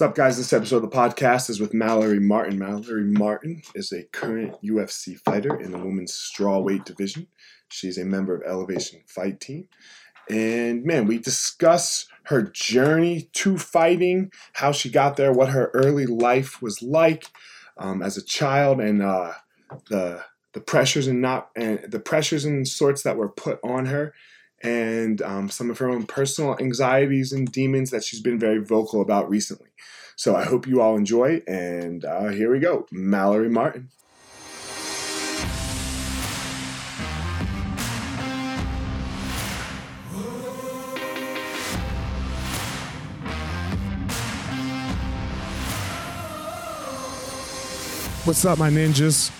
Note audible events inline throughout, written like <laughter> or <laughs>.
What's up, guys? This episode of the podcast is with Mallory Martin. Mallory Martin is a current UFC fighter in the women's strawweight division. She's a member of Elevation Fight Team. And man, we discuss her journey to fighting, how she got there, what her early life was like um, as a child, and uh, the the pressures and not and the pressures and sorts that were put on her and um, some of her own personal anxieties and demons that she's been very vocal about recently. So I hope you all enjoy, and uh, here we go Mallory Martin. What's up, my ninjas?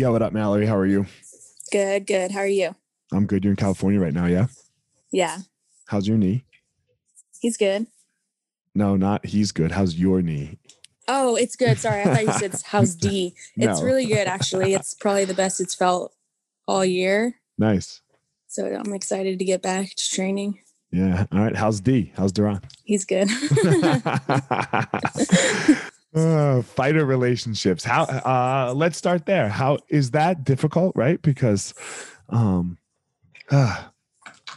yeah what up mallory how are you good good how are you i'm good you're in california right now yeah yeah how's your knee he's good no not he's good how's your knee Oh, it's good. Sorry, I thought you said <laughs> how's D. It's no. really good actually. It's probably the best it's felt all year. Nice. So I'm excited to get back to training. Yeah. All right. How's D? How's Duran? He's good. <laughs> <laughs> uh, fighter relationships. How? Uh, let's start there. How is that difficult? Right? Because, um, uh,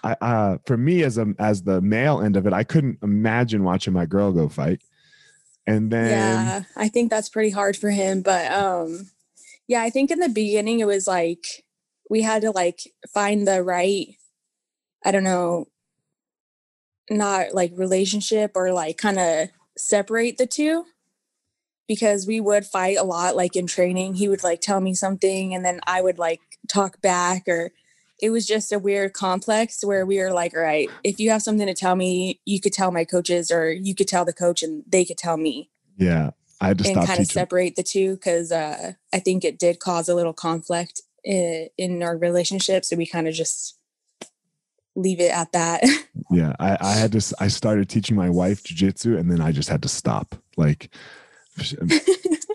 I, uh, for me as a as the male end of it, I couldn't imagine watching my girl go fight and then yeah i think that's pretty hard for him but um yeah i think in the beginning it was like we had to like find the right i don't know not like relationship or like kind of separate the two because we would fight a lot like in training he would like tell me something and then i would like talk back or it was just a weird complex where we were like, all right, if you have something to tell me, you could tell my coaches or you could tell the coach and they could tell me. Yeah. I had to and kind of separate the two because uh, I think it did cause a little conflict in, in our relationship. So we kind of just leave it at that. yeah. I, I had to, I started teaching my wife jujitsu and then I just had to stop. Like,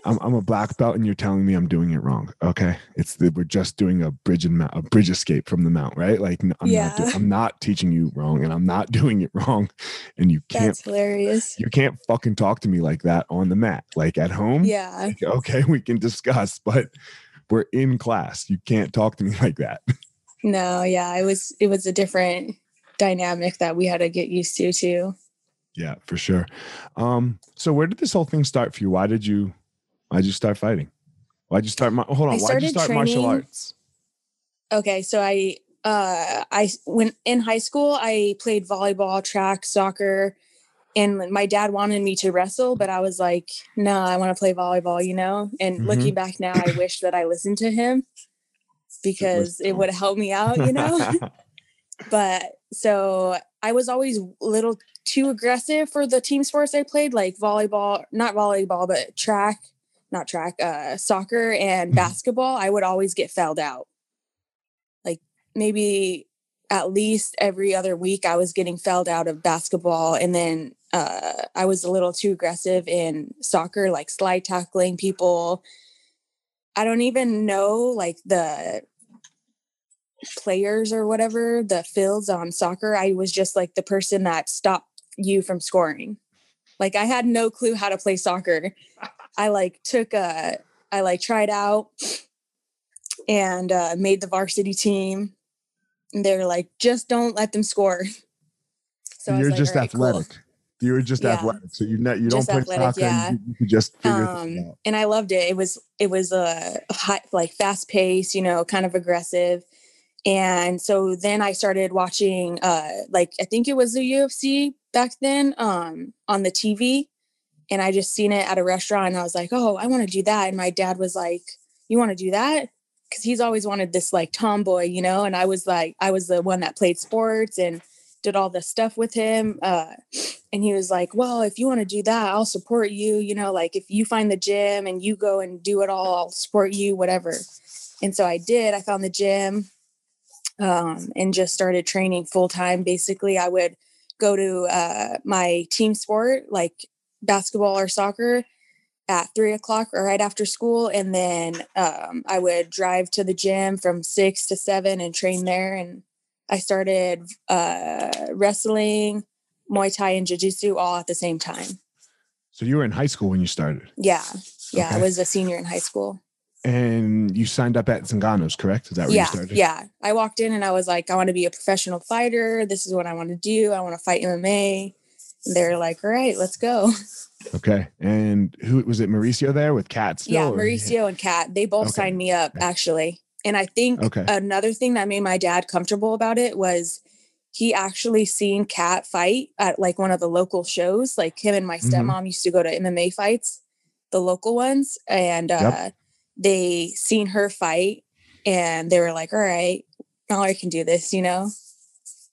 I'm, I'm a black belt and you're telling me I'm doing it wrong. Okay. It's the, we're just doing a bridge and mount, a bridge escape from the mount, right? Like I'm yeah. not, I'm not teaching you wrong and I'm not <laughs> doing it wrong. And you can't, That's hilarious. You can't fucking talk to me like that on the mat. Like at home. Yeah. Like, okay. We can discuss, but we're in class. You can't talk to me <laughs> like that. No. Yeah. It was, it was a different dynamic that we had to get used to too. Yeah, for sure. Um, so where did this whole thing start for you? Why did you why'd you start fighting? Why'd you start hold on, why'd you start training, martial arts? Okay, so I uh I when in high school I played volleyball, track, soccer, and my dad wanted me to wrestle, but I was like, no, I want to play volleyball, you know? And mm-hmm. looking back now, I wish that I listened to him because it, would helped me out, you know? <laughs> but so I was always a little too aggressive for the team sports I played, like volleyball, not volleyball, but track, not track, uh, soccer and mm-hmm. basketball. I would always get fouled out. Like maybe at least every other week, I was getting fouled out of basketball. And then uh, I was a little too aggressive in soccer, like slide tackling people. I don't even know like the players or whatever, the fields on soccer. I was just like the person that stopped you from scoring. Like I had no clue how to play soccer. I like took a I like tried out and uh, made the varsity team. And they're like, just don't let them score. So you're like, just "All right, cool." athletic. You were just Yeah. athletic, so you ne- you Just don't play athletic, soccer. yeah. and You, you just um and i loved it it was it was a high like fast pace you know kind of aggressive and so then i started watching uh like i think it was the ufc back then um on the tv and i just seen it at a restaurant and i was like oh i want to do that and my dad was like you want to do that? Because he's always wanted this like tomboy you know and i was like i was the one that played sports and did all the stuff with him uh and he was like well if you want to do that i'll support you you know like if you find the gym and you go and do it all i'll support you whatever. And so i did i found the gym um, and just started training full time basically i would go to uh, my team sport like basketball or soccer at three o'clock or right after school and then um, i would drive to the gym from six to seven and train there and i started uh, wrestling Muay Thai and Jiu Jitsu all at the same time. So you were in high school when you started, Yeah. Yeah. I was a senior in high school. And you signed up at Zingano's, correct? Is that where yeah. you started? Yeah. I walked in and I was like, I want to be a professional fighter. This is what I want to do. I want to fight MMA. And they're like, all right, let's go. <laughs> Okay. And who was it? Mauricio there with Cat still? yeah. or- Mauricio and Cat, they both Okay. signed me up actually. And I think Okay. another thing that made my dad comfortable about it was he actually seen Cat fight at like one of the local shows. Like him and my Mhm. stepmom used to go to MMA fights, the local ones, and uh, Yep. They seen her fight, and they were like, "All right, now I can do this," you know?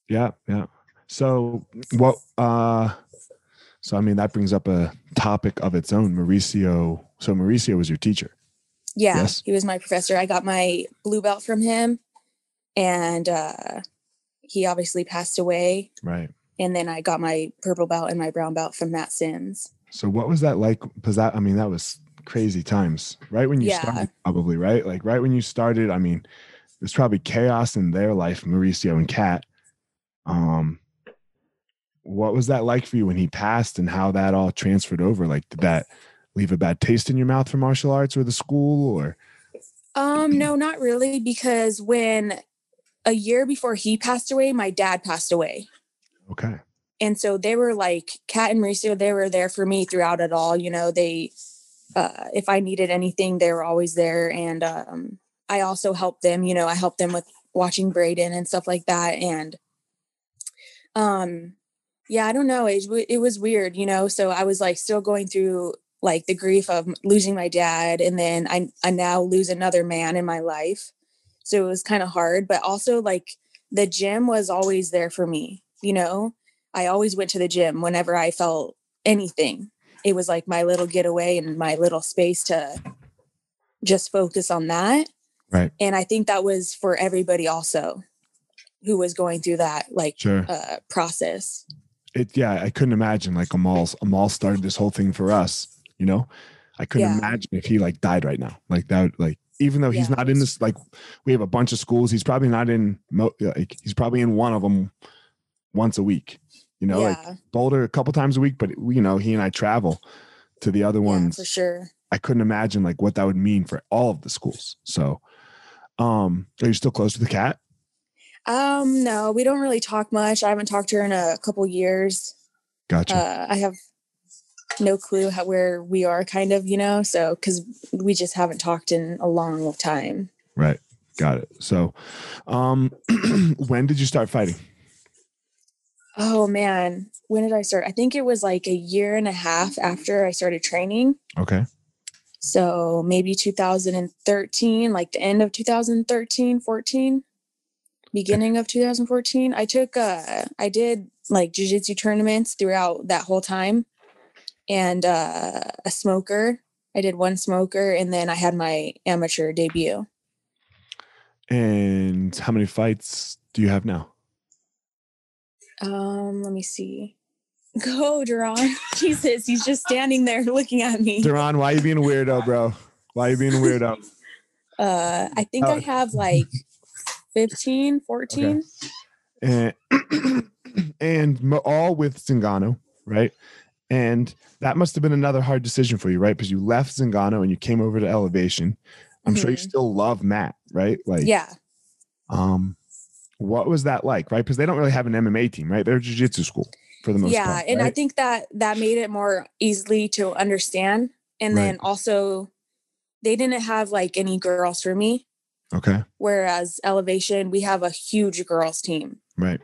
Yeah, yeah. So what uh so I mean that brings up a topic of its own. Mauricio. So Mauricio was your teacher. Yeah, Yes. he was my professor. I got my blue belt from him, and uh, he obviously passed away. Right. And then I got my purple belt and my brown belt from Matt Sims. So what was that like? Because that I mean that was crazy times. Right when you Yeah. started, probably, right? Like right when you started, I mean, there's probably chaos in their life, Mauricio and Cat. Um what was that like for you when he passed and how that all transferred over? Like did that leave a bad taste in your mouth for martial arts or the school or Um, no, not really, because when a year before he passed away, my dad passed away. okay. And so they were like Cat and Mauricio, they were there for me throughout it all. You know, they uh if I needed anything, they were always there. And um I also helped them, you know, I helped them with watching Braden and stuff like that. And um yeah, I don't know. It, it was weird, you know. So I was like still going through like the grief of losing my dad and then I I now lose another man in my life. So it was kind of hard, but also like the gym was always there for me, you know. I always went to the gym whenever I felt anything. It was like my little getaway and my little space to just focus on that. Right. And I think that was for everybody also who was going through that like Sure. uh process. it yeah i couldn't imagine like amal amal started this whole thing for us you know i couldn't Yeah. imagine if he like died right now like that would, like even though he's Yeah. not in this like we have a bunch of schools he's probably not in mo- like he's probably in one of them once a week you know like boulder a couple times a week but you know he and i travel to the other yeah, ones for sure. i couldn't imagine like what that would mean for all of the schools so um are you still close to the cat Um, no, we don't really talk much. I haven't talked to her in a couple years. gotcha Uh, I have no clue how where we are, kind of, you know. So because we just haven't talked in a long time. right got it so um <clears throat> when did you start fighting Oh man, when did I start? I think it was like a year and a half after I started training. okay So maybe 2013, like the end of 2013, 14, beginning of 2014. I took uh I did like jiu-jitsu tournaments throughout that whole time and uh a smoker. I did one smoker and then I had my amateur debut. And how many fights do you have now? Um, let me see. <laughs> Go, Duran. Jesus, he's just standing there looking at me. Duran, why are you being a weirdo, bro? Why are you being a weirdo? <laughs> Uh I think I Oh. have like 15, 14. And <clears throat> and all with Zingano, right? And that must have been another hard decision for you, right? Because you left Zingano and you came over to Elevation. I'm sure you Mhm. still love Matt, right? Like, Yeah. Um, What was that like, right? Because they don't really have an MMA team, right? They're a jiu-jitsu school for the most yeah part. Yeah, and i think that that made it more easily to understand and Right. then also they didn't have like any girls for me okay, whereas elevation we have a huge girls team right.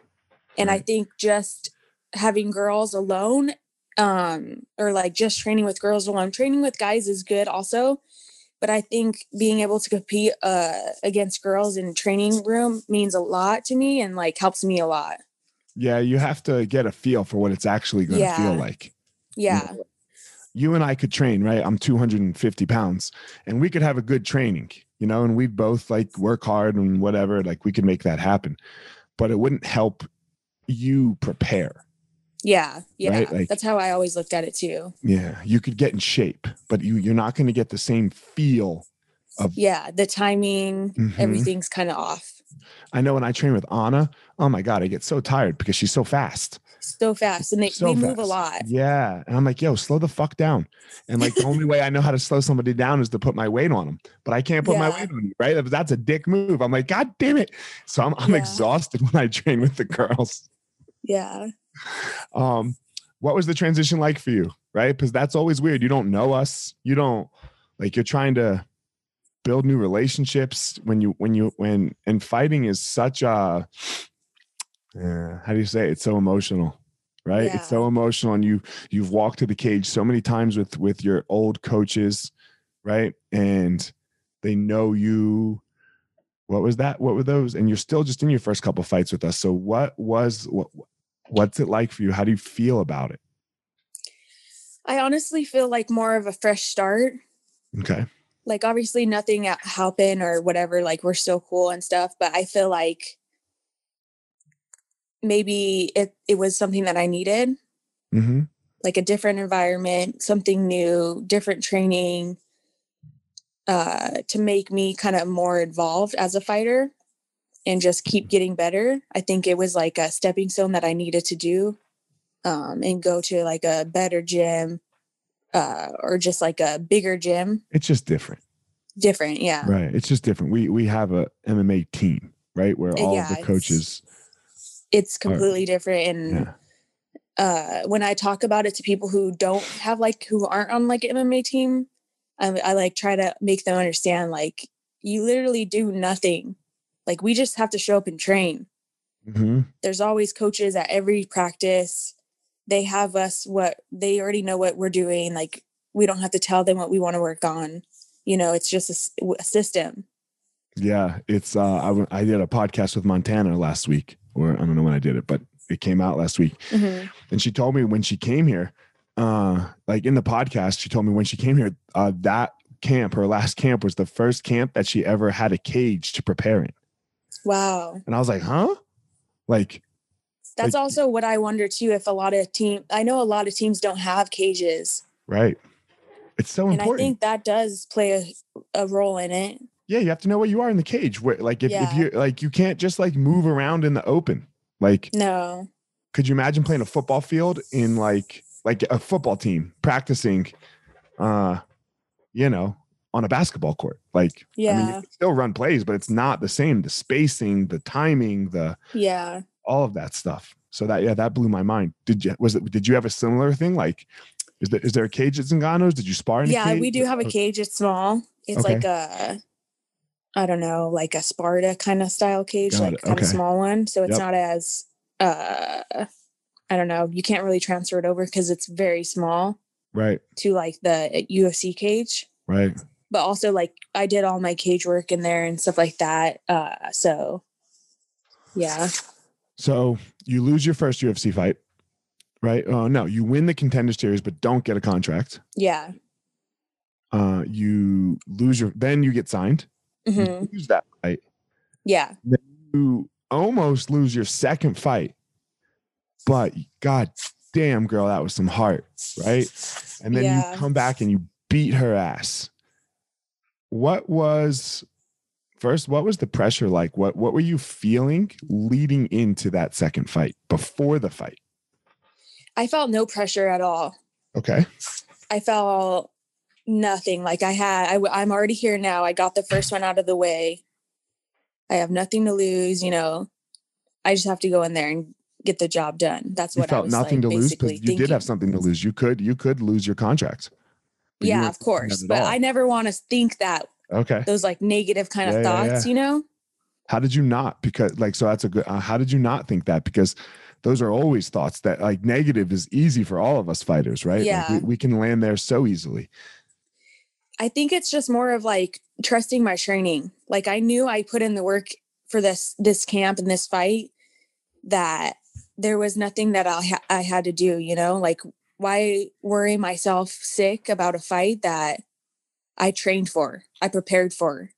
and i think just having girls alone um or like just training with girls alone training with guys is good also but i think being able to compete uh against girls in training room means a lot to me and like helps me a lot Yeah, you have to get a feel for what it's actually going to feel like. yeah You and I could train, right? I'm 250 pounds, and we could have a good training, you know, and we'd both like work hard and whatever. Like we could make that happen, but it wouldn't help you prepare. Yeah yeah Right, like- that's how i always looked at it too Yeah, you could get in shape, but you you're not going to get the same feel. Of Yeah the timing Mhm. everything's kind of off I know when I train with Anna, oh my god, I get so tired because she's so fast. so fast and they, So they move a lot Yeah, and I'm like, yo, slow the fuck down. And like the only way I know how to slow somebody down is to put my weight on them, but I can't put my weight on you, right? That's a dick move. I'm like, god damn it. So I'm I'm Yeah. exhausted <laughs> when I train with the girls. yeah Um, what was the transition like for you, right? Because that's always weird. You don't know us. You don't like you're trying to build new relationships when you when you when and fighting is such a uh, how do you say it? it's so emotional right Yeah. it's so emotional and you you've walked to the cage so many times with with your old coaches right and they know you what was that what were those and you're still just in your first couple fights with us so what was what what's it like for you? How do you feel about it? I honestly feel like more of a fresh start. Okay. Like obviously nothing happened or whatever like we're still cool and stuff but i feel like maybe it, it was something that i needed. Mm-hmm. Like a different environment something new different training uh to make me kind of more involved as a fighter and just keep getting better i think it was like a stepping stone that i needed to do um and go to like a better gym uh or just like a bigger gym. It's just different. Different yeah. Right it's just different. We we have a mma team right where Uh, all yeah, of the coaches it's completely different and yeah. uh when i talk about it to people who don't have like who aren't on like an mma team I, I like try to make them understand like you literally do nothing like we just have to show up and train hmm there's always coaches at every practice they have us what they already know what we're doing like we don't have to tell them what we want to work on you know it's just a system Yeah, it's uh I, w- I did a podcast with Montana last week, or I don't know when I did it, but it came out last week. Mhm. And she told me when she came here, uh, like in the podcast, she told me when she came here, uh, that camp, her last camp, was the first camp that she ever had a cage to prepare in. Wow And I was like, huh? Like, that's Like- also what i wonder too if a lot of team i know a lot of teams don't have cages right. It's so and important. I think that does play a, a role in it. yeah, you have to know where you are in the cage. Where, like, if, if Yeah. you like, you can't just like move around in the open. Like, No, could you imagine playing a football field in like like a football team practicing uh you know on a basketball court like yeah. i mean you can still run plays but it's not the same the spacing the timing the yeah, all of that stuff so that yeah that blew my mind did you was it did you have a similar thing like is there is there a cage at Zingano's? Did you spar in a yeah. cage? We do have a cage. It's small. It's Okay. like a, I don't know, like a Sparta kind of style cage, Got like it. kind Okay. of small one. So it's Yep. not as, uh, I don't know. You can't really transfer it over because it's very small Right, to like the UFC cage. right. But also, like I did all my cage work in there and stuff like that. Uh, so yeah, So you lose your first UFC fight, right? Oh no, you win the contender series, but don't get a contract. yeah, Uh, you lose your, then you get signed. hmm You lose that fight. yeah, You almost lose your second fight, but god damn, girl, that was some heart, right? And then Yeah. you come back and you beat her ass. What was first? What was the pressure like? What What were you feeling leading into that second fight? Before the fight, I felt no pressure at all. okay. I felt nothing. Like I had, I, i'm already here now. I got the first one out of the way. I have nothing to lose, you know. I just have to go in there and get the job done. That's You what I felt nothing like, to lose because you did have something to lose. You could you could lose your contract. But Yeah, of course. But all. I never want to think that Okay. those like negative kind of Yeah, yeah, thoughts, yeah. you know? How did you not? Because like so that's a good. Uh, how did you not think that? Because those are always thoughts that like negative is easy for all of us fighters, right? Like, Yeah. we, we can land there so easily. I think it's just more of like trusting my training. Like I knew I put in the work for this this camp and this fight that there was nothing that I ha- I had to do, you know? Like why worry myself sick about a fight that I trained for, I prepared for.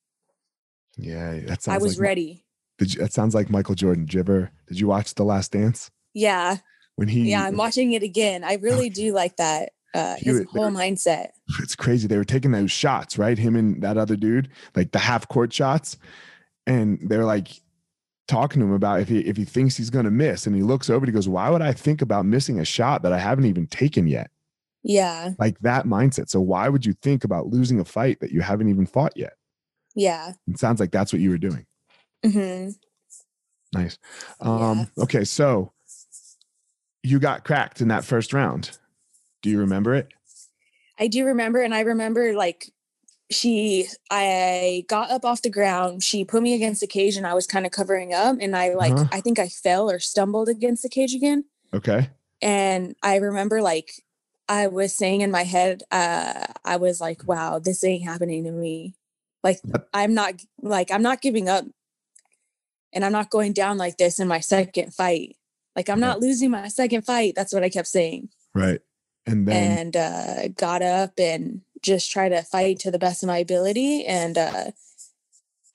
Yeah, that sounds. I was like, ready. Did you, that sounds like Michael Jordan? Did you ever? Did you watch The Last Dance Yeah. when he? Yeah, I'm watching it again. I really do like that uh his whole mindset. <laughs> it's crazy. They were taking those shots, right? Him and that other dude, like the half court shots, and they're like talking to him about if he if he thinks he's gonna miss, and he looks over, and he goes, "Why would I think about missing a shot that I haven't even taken yet?" Yeah. Like that mindset. So why would you think about losing a fight that you haven't even fought yet? Yeah. It sounds like that's what you were doing. hmm Nice. Um, Okay, so you got cracked in that first round. Do you remember it? I do remember, and I remember like she, I got up off the ground. She put me against the cage, and I was kind of covering up. And I like, Uh-huh. I think I fell or stumbled against the cage again. Okay. And I remember like I was saying in my head, uh, I was like, "Wow, this ain't happening to me. Like I'm not like I'm not giving up, and I'm not going down like this in my second fight. Like I'm not losing my second fight. That's what I kept saying." Right. And then and uh, got up and just try to fight to the best of my ability. And uh,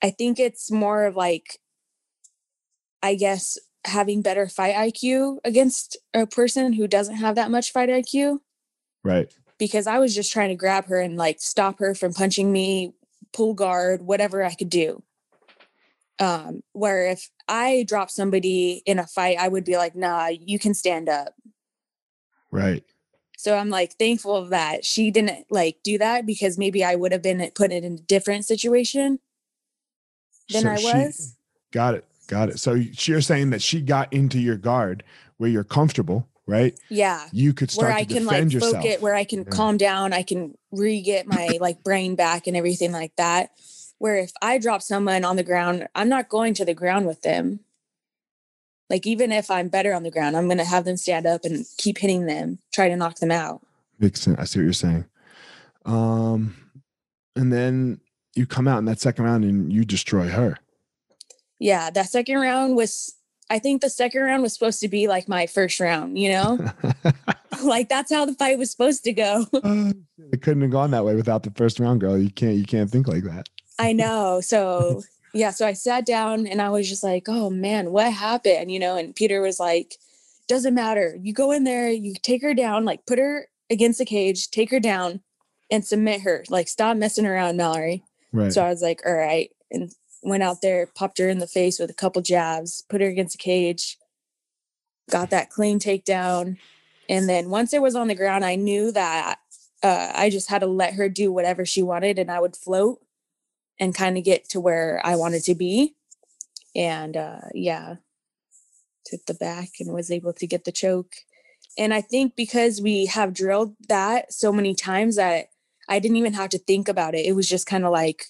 I think it's more of like, I guess, having better fight IQ against a person who doesn't have that much fight IQ. right. Because I was just trying to grab her and like stop her from punching me, pull guard, whatever I could do. Um, where if I drop somebody in a fight, I would be like, nah, you can stand up. Right. So I'm like thankful of that. She didn't like do that because maybe I would have been put it in a different situation than So I she- was. Got it. Got it. So you're saying that she got into your guard where you're comfortable, right? Yeah. You could start Where I can like yourself. focus, where I can Yeah. calm down, I can re get my <laughs> like brain back and everything like that. Where if I drop someone on the ground, I'm not going to the ground with them. Like even if I'm better on the ground, I'm gonna have them stand up and keep hitting them, try to knock them out. Makes sense. I see what you're saying. Um, and then you come out in that second round and you destroy her. Yeah, that second round was I think the second round was supposed to be like my first round, you know? <laughs> like that's how the fight was supposed to go. <laughs> Uh, it couldn't have gone that way without the first round, girl. You can't. You can't think like that. I know. So <laughs> yeah, so I sat down and I was just like, oh man, what happened? You know, and Peter was like, doesn't matter. You go in there, you take her down, like put her against the cage, take her down and submit her. Like stop messing around, Mallory. Right. So I was like, all right. And went out there, popped her in the face with a couple jabs, put her against the cage, got that clean takedown. And then once it was on the ground, I knew that uh, I just had to let her do whatever she wanted and I would float and kind of get to where I wanted to be. And uh, yeah, took the back and was able to get the choke. And I think because we have drilled that so many times that I didn't even have to think about it. It was just kind of like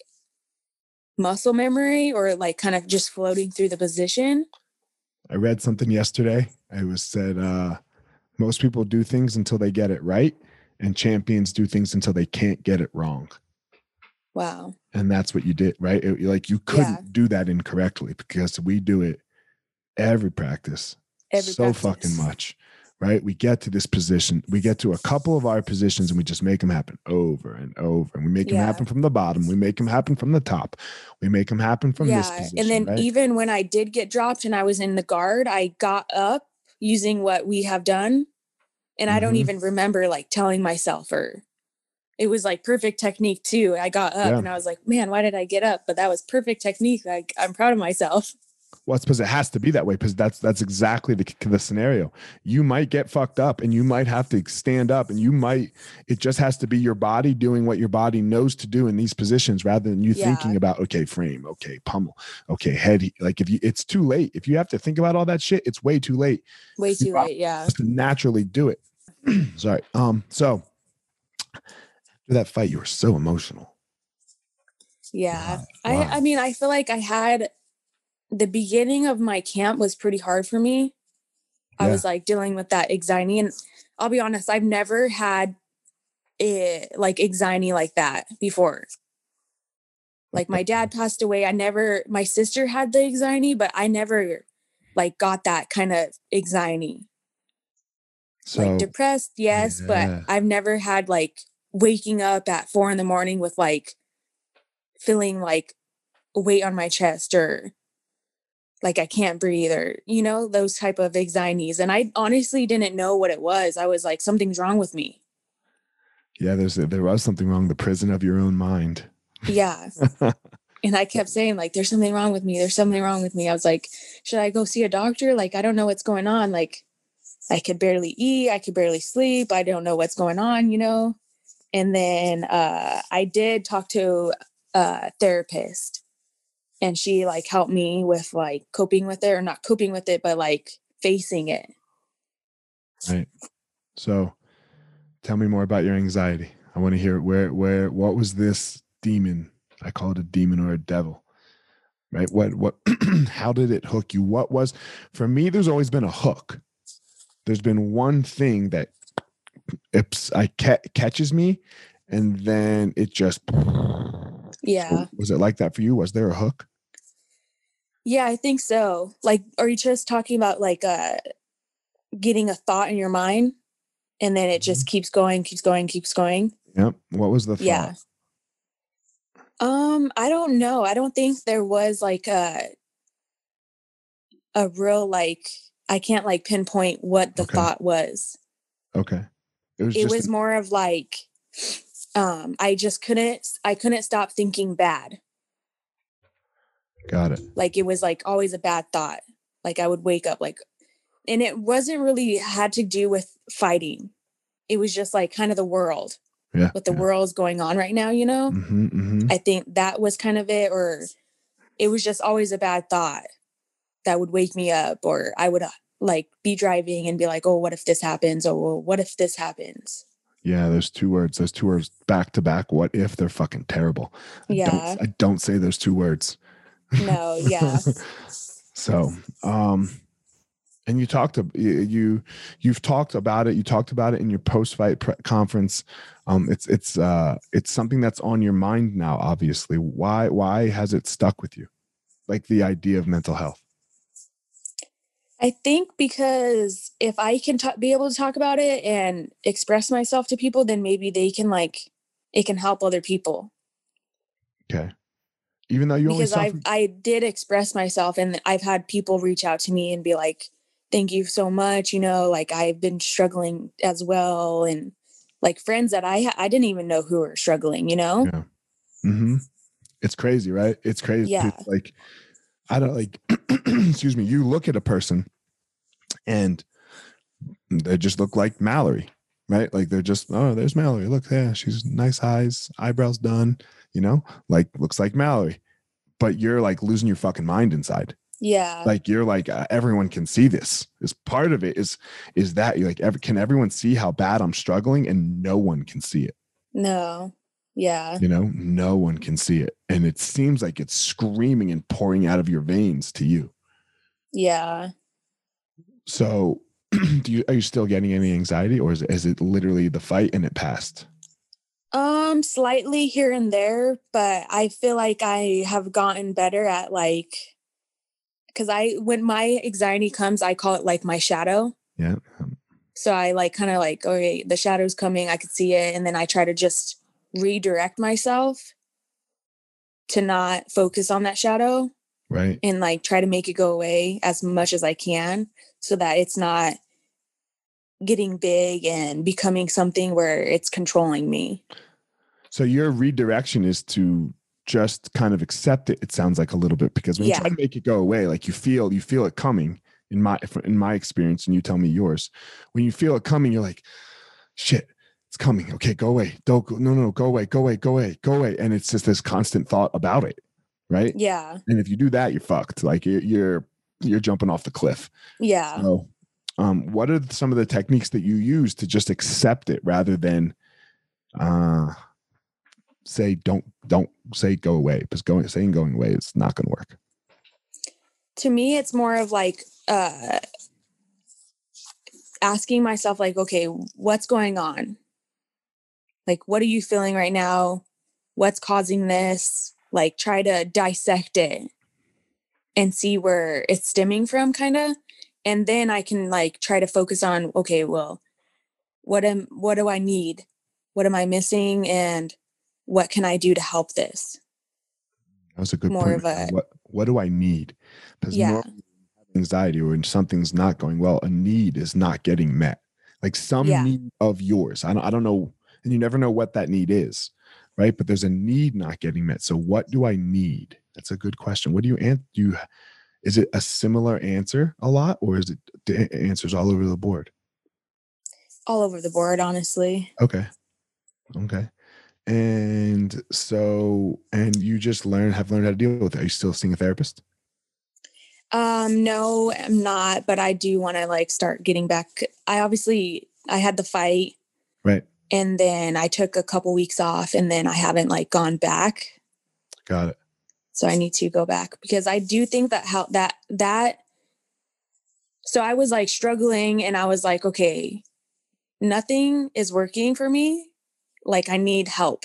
muscle memory or like kind of just floating through the position. I read something yesterday. It was said uh, most people do things until they get it right, and champions do things until they can't get it wrong. Wow. And that's what you did, right? It- like you couldn't Yeah. do that incorrectly because we do it every practice, Every so practice. fucking much, right? We get to this position, we get to a couple of our positions, and we just make them happen over and over, and we make them happen from the bottom, we make them happen from the top, we make them happen from this yeah. position, and then right? even when I did get dropped and I was in the guard, I got up using what we have done. And I don't Mhm. even remember like telling myself or it was like perfect technique too. I got up Yeah. and I was like, man, why did I get up? But that was perfect technique. Like I'm proud of myself. Well, it's because it has to be that way because that's that's exactly the the scenario. You might get fucked up and you might have to stand up and you might it just has to be your body doing what your body knows to do in these positions rather than you Yeah. thinking about okay frame, okay pummel, okay head. Like if you it's too late. If you have to think about all that shit, it's way too late Way too late. Yeah. just to naturally do it. <clears throat> Sorry. Um so that fight you were so emotional. Yeah. Why? I, I mean, I feel like I had the beginning of my camp was pretty hard for me. I was like dealing with that anxiety. And I'll be honest, I've never had it like anxiety like that before. Like my dad <laughs> passed away. I never, my sister had the anxiety, but I never like got that kind of anxiety. So like depressed, yes, Yeah. but I've never had like waking up at four in the morning with like feeling like weight on my chest or like I can't breathe or you know those type of anxieties and I honestly didn't know what it was. I was like something's wrong with me. yeah, there's uh, there was something wrong. The prison of your own mind. Yeah. <laughs> and I kept saying like there's something wrong with me. There's something wrong with me. I was like, should I go see a doctor? Like I don't know what's going on. Like I could barely eat, I could barely sleep. I don't know what's going on, you know? And then uh I did talk to a therapist and she like helped me with like coping with it or not coping with it, but like facing it. Right. So tell me more about your anxiety. I want to hear where where what was this demon? I call it a demon or a devil. Right? What what <clears throat> how did it hook you? What was for me there's always been a hook. There's been one thing that it's I ca- catches me and then it just Yeah. was it like that for you? Was there a hook? Yeah, I think so. Like, are you just talking about like uh getting a thought in your mind and then it just keeps going, keeps going, keeps going? Yep. What was the thought? Yeah. Um, I don't know. I don't think there was like a a real like I can't like pinpoint what the Okay. thought was. Okay. It was It was more of like um I just couldn't I couldn't stop thinking bad. got it. like it was like always a bad thought like i would wake up like and it wasn't really had to do with fighting it was just like kind of the world Yeah. what the yeah. world's going on right now you know hmm hmm i think that was kind of it or it was just always a bad thought that would wake me up or i would uh, like be driving and be like oh what if this happens Oh, well, what if this happens Yeah, those two words, those two words back to back. What if they're fucking terrible? I Yeah. Don't, I don't say those two words. no yeah <laughs> so, um, and you talked to you, you you've talked about it. You talked about it in your post fight pre- conference. Um, it's it's uh it's something that's on your mind now. Obviously, why why has it stuck with you? Like the idea of mental health. I think because if I can ta- be able to talk about it and express myself to people, then maybe they can like it can help other people. Okay. Even though you because only I I did express myself and I've had people reach out to me and be like, "Thank you so much." You know, like I've been struggling as well, and like friends that I ha- I didn't even know who were struggling. You know, Yeah. hmm It's crazy, right? It's crazy. Yeah. It's like I don't like. <clears throat> excuse me. You look at a person, and they just look like Mallory, right? Like they're just oh, there's Mallory. Look, yeah, she's nice eyes, eyebrows done. You know, like looks like Mallory, but you're like losing your fucking mind inside. yeah, Like you're like uh, everyone can see this. Is part of it is is that you like ever can everyone see how bad I'm struggling and no one can see it no, yeah, you know no one can see it and it seems like it's screaming and pouring out of your veins to you yeah. so <clears throat> do you are you still getting any anxiety or is it, is it literally the fight and it passed Um, slightly here and there, but I feel like I have gotten better at like, because I when my anxiety comes, I call it like my shadow. yeah um, So I like kind of like, okay, the shadow's coming, I could see it. And then I try to just redirect myself to not focus on that shadow right and like try to make it go away as much as I can so that it's not getting big and becoming something where it's controlling me. so your redirection is to just kind of accept it it sounds like a little bit because when Yeah. you try to make it go away like you feel you feel it coming in my in my experience and you tell me yours when you feel it coming you're like shit it's coming. Okay go away. Don't go no no no go away go away go away go away. And it's just this constant thought about it right? Yeah. and if you do that you're fucked. Like you're you're, you're jumping off the cliff. Yeah. so um what are some of the techniques that you use to just accept it rather than uh say don't don't say go away because going saying going away is not going to work. To me it's more of like uh asking myself like okay what's going on like what are you feeling right now? What's causing this? Like try to dissect it and see where it's stemming from kind of and then i can like try to focus on okay well what am what do i need? What am i missing? And what can i do to help this? That was a good More point. of a- what what do i need? Because Yeah. normally when you have anxiety or when something's not going well. A need is not getting met. Like some Yeah. need of yours. I don't i don't know and you never know what that need is right but there's a need not getting met so what do i need that's a good question what do you an- do you is it a similar answer a lot or is it answers all over the board all over the board honestly Okay. Okay. And so, and you just learn, have learned how to deal with it. Are you still seeing a therapist? Um, no, I'm not, but I do want to like start getting back. I obviously I had the fight Right. And then I took a couple weeks off and then I haven't like gone back. Got it. So I need to go back because I do think that how that that so I was like struggling and I was like, okay, nothing is working for me. Like I need help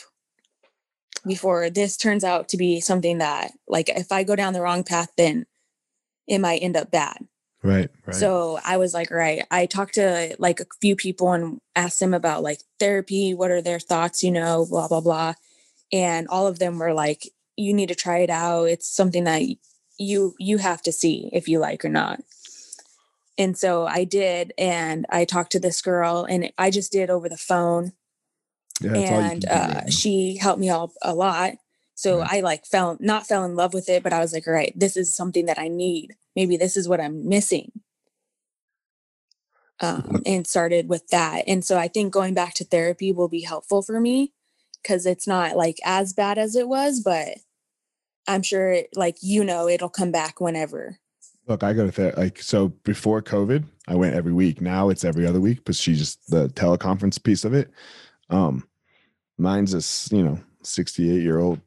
before this turns out to be something that like if I go down the wrong path, then it might end up bad. Right. Right. So I was like, right. I talked to like a few people and asked them about like therapy, what are their thoughts, you know, blah, blah, blah. And all of them were like, you need to try it out. It's something that you you have to see if you like or not. And so I did, and I talked to this girl, and I just did over the phone, yeah, that's all you and do right uh, she helped me out a lot. So Right. I like fell not fell in love with it, but I was like, all right, this is something that I need. Maybe this is what I'm missing. Um, and started with that. And so I think going back to therapy will be helpful for me because it's not like as bad as it was, but I'm sure it, like you know it'll come back whenever. Look, I go to ther- like so before COVID, I went every week. Now it's every other week, but she just the teleconference piece of it. Um, mine's this, you know, 68 year old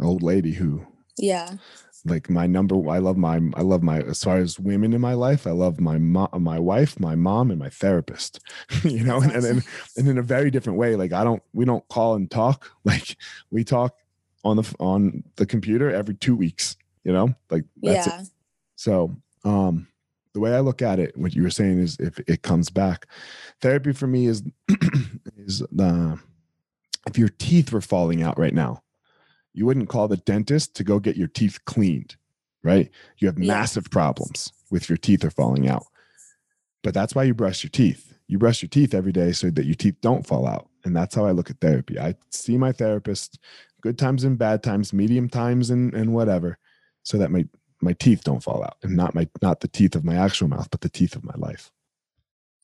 old lady who Yeah. Like my number i love my i love my as far as women in my life i love my mom my wife my mom and my therapist <laughs> you know and, and then and in a very different way like i don't we don't call and talk <laughs> like we talk on the on the computer every two weeks you know like that's yeah. it so um the way i look at it what you were saying is if it comes back. Therapy for me is <clears throat> is the if your teeth were falling out right now you wouldn't call the dentist to go get your teeth cleaned, right? You have massive problems with your teeth are falling out. But that's why you brush your teeth. You brush your teeth every day so that your teeth don't fall out. And that's how I look at therapy. I see my therapist good times and bad times, medium times and, and whatever, so that my my teeth don't fall out and not my not the teeth of my actual mouth, but the teeth of my life.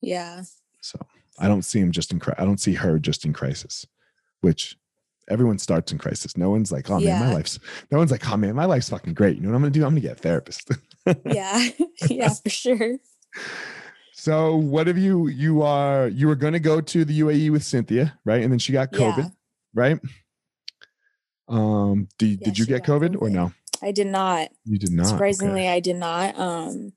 Yeah. So I don't see him just in I don't see her just in crisis, which everyone starts in crisis. No one's like, oh man, my life's no one's like, oh man, my life's fucking great. You know what I'm gonna do? I'm gonna get a therapist. <laughs> Yeah. <laughs> yeah, for sure. so what have you you are you were gonna go to the UAE with Cynthia, right? And then she got COVID, Yeah. right? Um, did, Yeah, did you get got COVID, or no? I did not. You did not. Okay. Surprisingly, I did not. Um,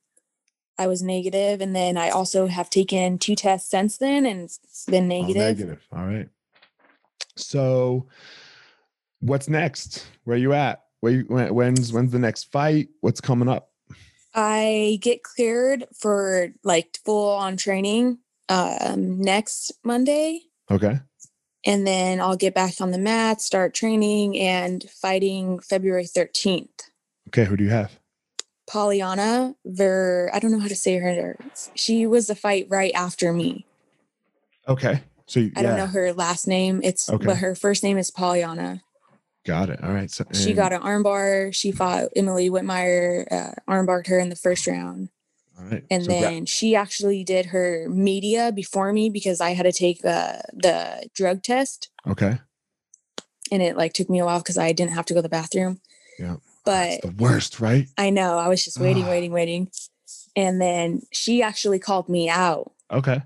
I was negative, and then I also have taken two tests since then, and it's been All negative. negative. All right. So, what's next? Where you at? Where you, when, when's when's the next fight? What's coming up? I get cleared for like full on training um, next Monday, Okay. and then I'll get back on the mat, start training and fighting February thirteenth. Okay. Who do you have? Polyana Ver, I don't know how to say her. She was the fight right after me. Okay. So you, I yeah. don't know her last name. It's Okay. but her first name is Polyana. Got it. All right. So She got an armbar. She fought Emily Whitmire, uh, armbarred her in the first round. all right. And So then she actually did her media before me because I had to take uh, the drug test okay. and it like took me a while because I didn't have to go to the bathroom. Yeah. But It's the worst, right? I know I was just waiting, Ah. waiting, waiting. And then she actually called me out Okay.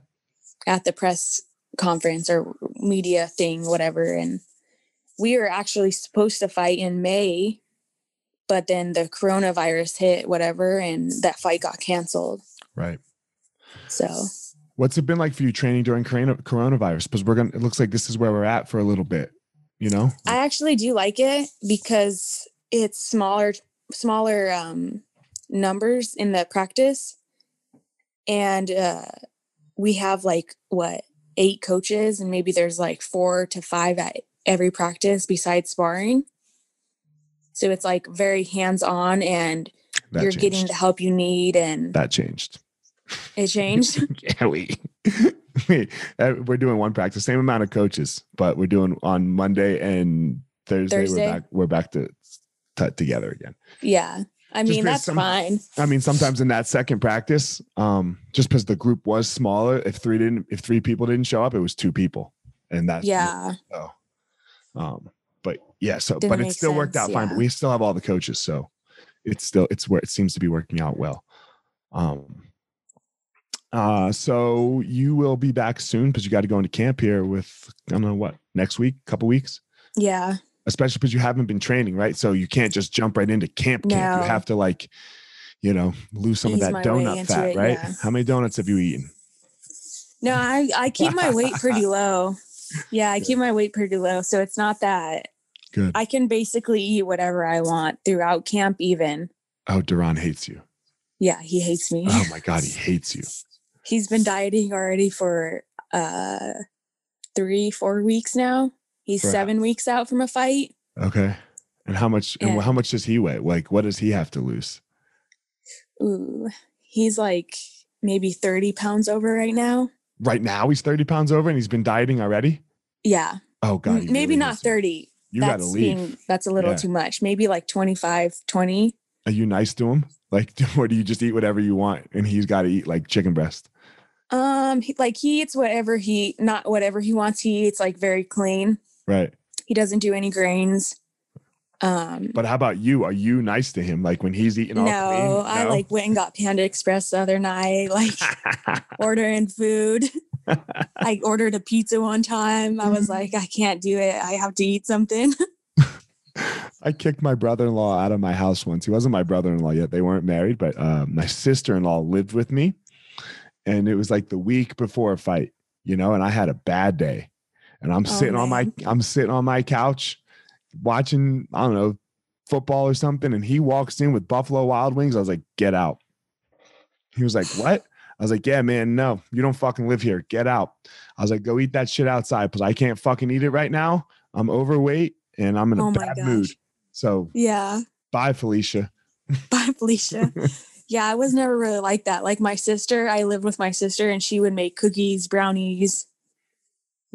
at the press conference or media thing, whatever. And we were actually supposed to fight in May, but then the coronavirus hit, whatever, and that fight got canceled. Right. So What's it been like for you training during coronavirus? Because we're gonna. It looks like this is where we're at for a little bit. You know. I actually do like it because it's smaller, smaller um, numbers in the practice, and uh, we have like what eight coaches, and maybe there's like four to five at every practice besides sparring. So it's like very hands on, and That you're changed. getting the help you need, and that changed. it <laughs> changed. <laughs> yeah, we, <laughs> we uh, we're doing one practice, same amount of coaches, but we're doing on Monday and Thursday. Thursday? We're back. We're back to t- together again. yeah, I mean that's some- fine. I mean, sometimes in that second practice, um, just because the group was smaller, if three didn't, if three people didn't show up, it was two people, and that's Yeah, So, um, but yeah, so Didn't but it still worked out sense, fine. But we still have all the coaches, so it's still it's where it seems to be working out well. Um, uh, so you will be back soon because you got to go into camp here with I don't know what next week, couple weeks, yeah. Especially because you haven't been training, right? So you can't just jump right into camp. Camp. You have to like, you know, lose some Ease of that donut fat, it, right? yeah. How many donuts have you eaten? No, I, I keep my weight pretty <laughs> low. Yeah, I keep my weight pretty low. So it's not that Good. I can basically eat whatever I want throughout camp, even. Oh, Duran hates you. Yeah, he hates me. Oh my god, he <laughs> hates you. He's been dieting already for uh three, four weeks now. He's For- seven weeks out from a fight. Okay. And how much? And Yeah. how much does he weigh? Like, what does he have to lose? Ooh, he's like maybe 30 pounds over right now. Right now, he's thirty pounds over, and he's been dieting already. Yeah, Oh God, maybe really not 30. You that's gotta leave. being that's a little Yeah. too much. Maybe like 25, 20. Are you nice to him? Like, <laughs> or do you just eat whatever you want, and he's got to eat like chicken breast? Um, he, like he eats whatever he not whatever he wants. He eats like very clean. Right. He doesn't do any grains. Um, But how about you? Are you nice to him? Like when he's eating no, all clean? I like went and got Panda Express the other night, like <laughs> ordering food. <laughs> I ordered a pizza one time. I was like, I can't do it. I have to eat something. <laughs> I kicked my brother-in-law out of my house once. He wasn't my brother-in-law yet. They weren't married, but uh, my sister-in-law lived with me, and it was like the week before a fight, you know. And I had a bad day, and I'm Oh, sitting on my. I'm sitting on my couch watching I don't know football or something, and he walks in with Buffalo Wild Wings. I was like, "Get out!" He was like, "What?" I was like, "Yeah, man, no, you don't fucking live here. Get out." I was like, "Go eat that shit outside because I can't fucking eat it right now. I'm overweight and I'm in a Oh bad gosh. mood." So yeah. bye, Felicia. <laughs> Bye, Felicia. <laughs> yeah, I was never really like that. Like my sister, I lived with my sister and she would make cookies, brownies,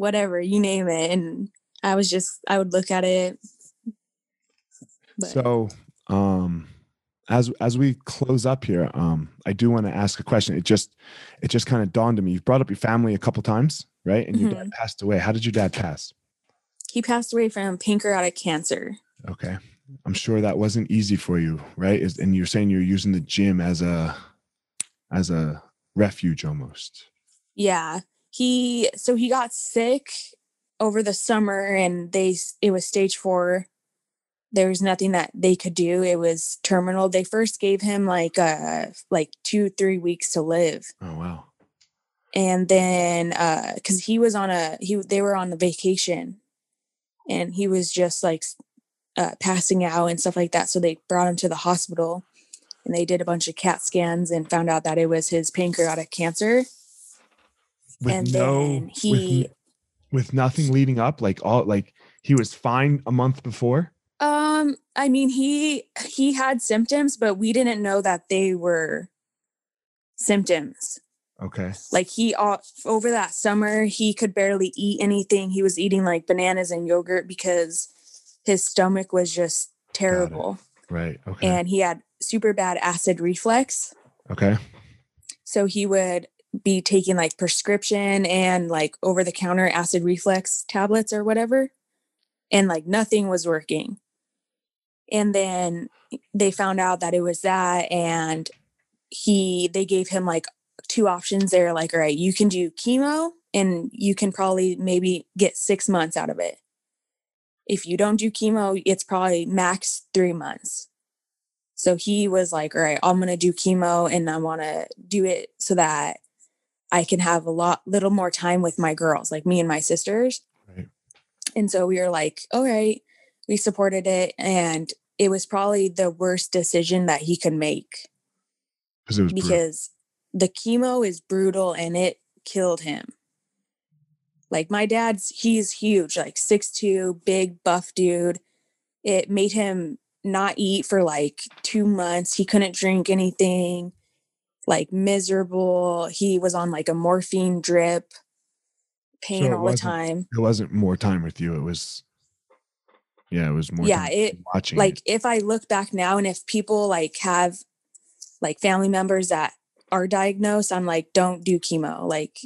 whatever, you name it. And I was just, I would look at it. But So, um, as as we close up here, um, I do want to ask a question. It just it just kind of dawned on me. You've brought up your family a couple times, right? And your Mm-hmm. dad passed away. How did your dad pass? he passed away from pancreatic cancer. Okay, I'm sure that wasn't easy for you, right? And you're saying you're using the gym as a as a refuge almost. Yeah. He, so he got sick over the summer and they, it was stage four. There was nothing that they could do. It was terminal. They first gave him like, uh, like two, three weeks to live. Oh wow. and then uh because he was on a he they were on the vacation and he was just like uh passing out and stuff like that so they brought him to the hospital and they did a bunch of cat scans and found out that it was his pancreatic cancer With and no then with, he with nothing leading up, like all like he was fine a month before. um i mean he he had symptoms but we didn't know that they were symptoms Okay. like he all over that summer he could barely eat anything he was eating like bananas and yogurt because his stomach was just terrible Right. Okay. and he had super bad acid reflux. okay. So he would be taking like prescription and like over the counter acid reflux tablets or whatever. And like nothing was working. And then they found out that it was that. And he, they gave him like two options. They're like, all right, you can do chemo and you can probably maybe get six months out of it. If you don't do chemo, it's probably max three months. So he was like, all right, I'm going to do chemo and I want to do it so that I can have a lot, little more time with my girls, like me and my sisters. Right. And so we were like, all right, we supported it. And it was probably the worst decision that he could make Because brutal. because the chemo is brutal and it killed him. Like my dad's, he's huge, like six two, big buff dude. It made him not eat for like two months. He couldn't drink anything, like miserable. He was on like a morphine drip, pain it all the time. it wasn't more time with you. It was. Yeah, it was more. Yeah, it- watching. like it. if I look back now and if people like have like family members that are diagnosed, I'm like, don't do chemo. Like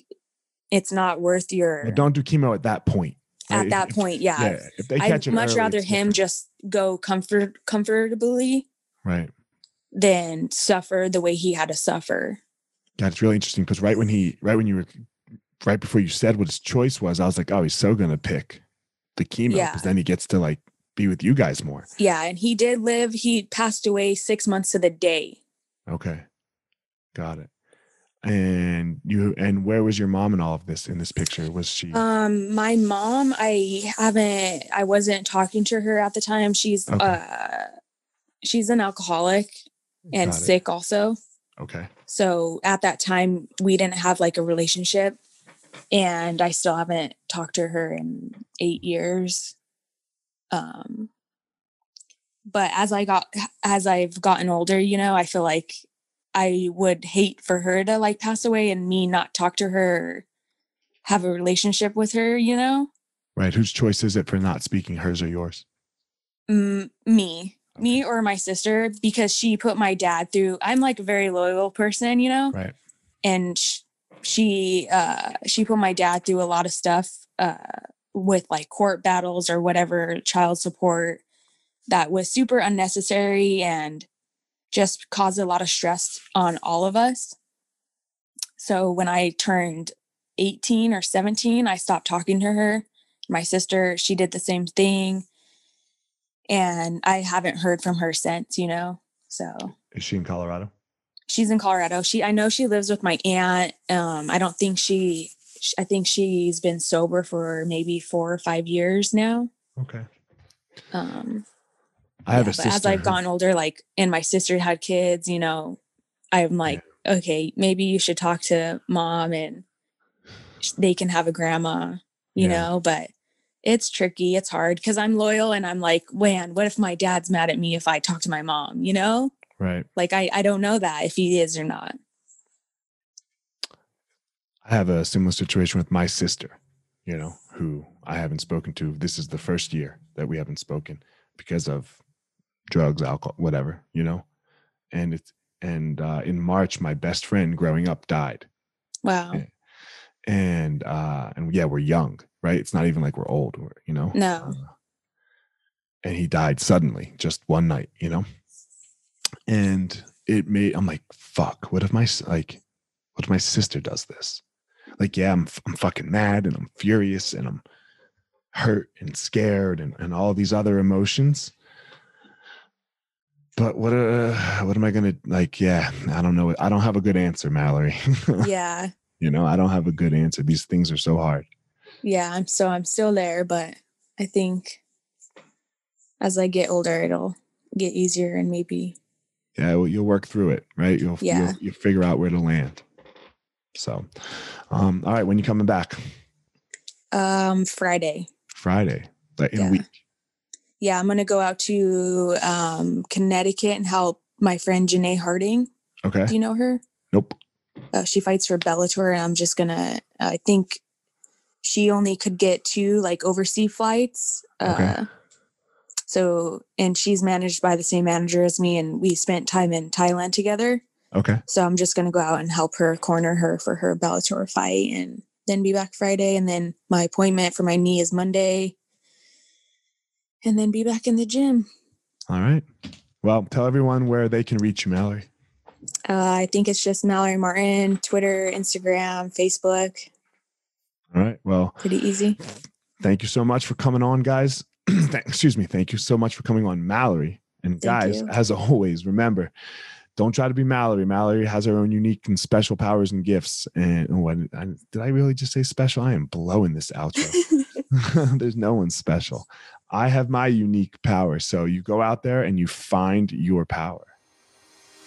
it's not worth your Yeah, don't do chemo at that point. at that point, yeah. <laughs> Yeah, if they catch I'd much early, rather him different. just go comfort comfortably right. Than suffer the way he had to suffer. Yeah, it's really interesting because right when he, right when you were, right before you said what his choice was, I was like, oh, he's so gonna pick the chemo because Yeah. then he gets to like be with you guys more. Yeah, and he did live. He passed away six months to the day. Okay, got it. And you, and where was your mom in all of this? In this picture, was she? Um, my mom, I haven't. I wasn't talking to her at the time. She's Okay. uh, she's an alcoholic and Got it. sick also. Okay, So at that time, we didn't have like a relationship, and I still haven't talked to her in eight years. Um, but as I got as I've gotten older, you know, I feel like I would hate for her to like pass away and me not talk to her, have a relationship with her, you know. right. Whose choice is it for not speaking? Hers or yours? Mm, me, me or my sister, because she put my dad through. I'm like a very loyal person, you know. Right. and sh- she uh she put my dad through a lot of stuff uh with like court battles or whatever child support that was super unnecessary and just caused a lot of stress on all of us so when i turned 18 or 17 i stopped talking to her my sister she did the same thing and i haven't heard from her since you know so Is she in Colorado? she's in Colorado. She I know she lives with my aunt. Um, I don't think she. I think she's been sober for maybe four or five years now. Okay. Um, I have yeah, a sister. as I've gotten older, like, and my sister had kids, you know, I'm like, okay, maybe you should talk to mom and they can have a grandma, you Yeah. know. But it's tricky. It's hard because I'm loyal and I'm like, man, what if my dad's mad at me if I talk to my mom? You know, Right. like I I don't know that if he is or not. I have a similar situation with my sister, you know, who I haven't spoken to. This is the first year that we haven't spoken because of drugs, alcohol, whatever, you know. And it's and uh, in March, my best friend growing up died, Wow. Yeah. And uh, and yeah, we're young, right? It's not even like we're old, we're, you know. No. Uh, and he died suddenly, just one night, you know. And it made I'm like, fuck. What if my like, what if my sister does this? Like, yeah, I'm I'm fucking mad and I'm furious and I'm hurt and scared and and all these other emotions. But what uh what am I gonna like? Yeah, I don't know. I don't have a good answer, Mallory. <laughs> yeah. You know, I don't have a good answer. These things are so hard. Yeah. I'm so I'm still there, but I think as I get older, it'll get easier and maybe yeah well, you'll work through it right you'll, Yeah. you'll you'll figure out where to land so um all right when you coming back um Friday. friday like in a Yeah. week Yeah, I'm gonna go out to um Connecticut and help my friend Janay Harding. okay Do you know her? nope Uh, she fights for Bellator, and I'm just gonna. I think she only could get two like overseas flights. Uh, Okay. So, and she's managed by the same manager as me, and we spent time in Thailand together. Okay. So I'm just gonna go out and help her corner her for her Bellator fight, and then be back Friday. And then my appointment for my knee is Monday, and then be back in the gym. All right. Well, tell everyone where they can reach you, Mallory. Uh, I think it's just Mallory Martin, Twitter, Instagram, Facebook. All right. Well, Pretty easy. thank you so much for coming on, guys. <clears throat> Excuse me. Thank you so much for coming on, Mallory. And guys, as <laughs> always, remember, don't try to be Mallory. Mallory has her own unique and special powers and gifts. And what I, did I really just say special? I am blowing this outro. <laughs> <laughs> There's no one special. I have my unique power. So you go out there and you find your power.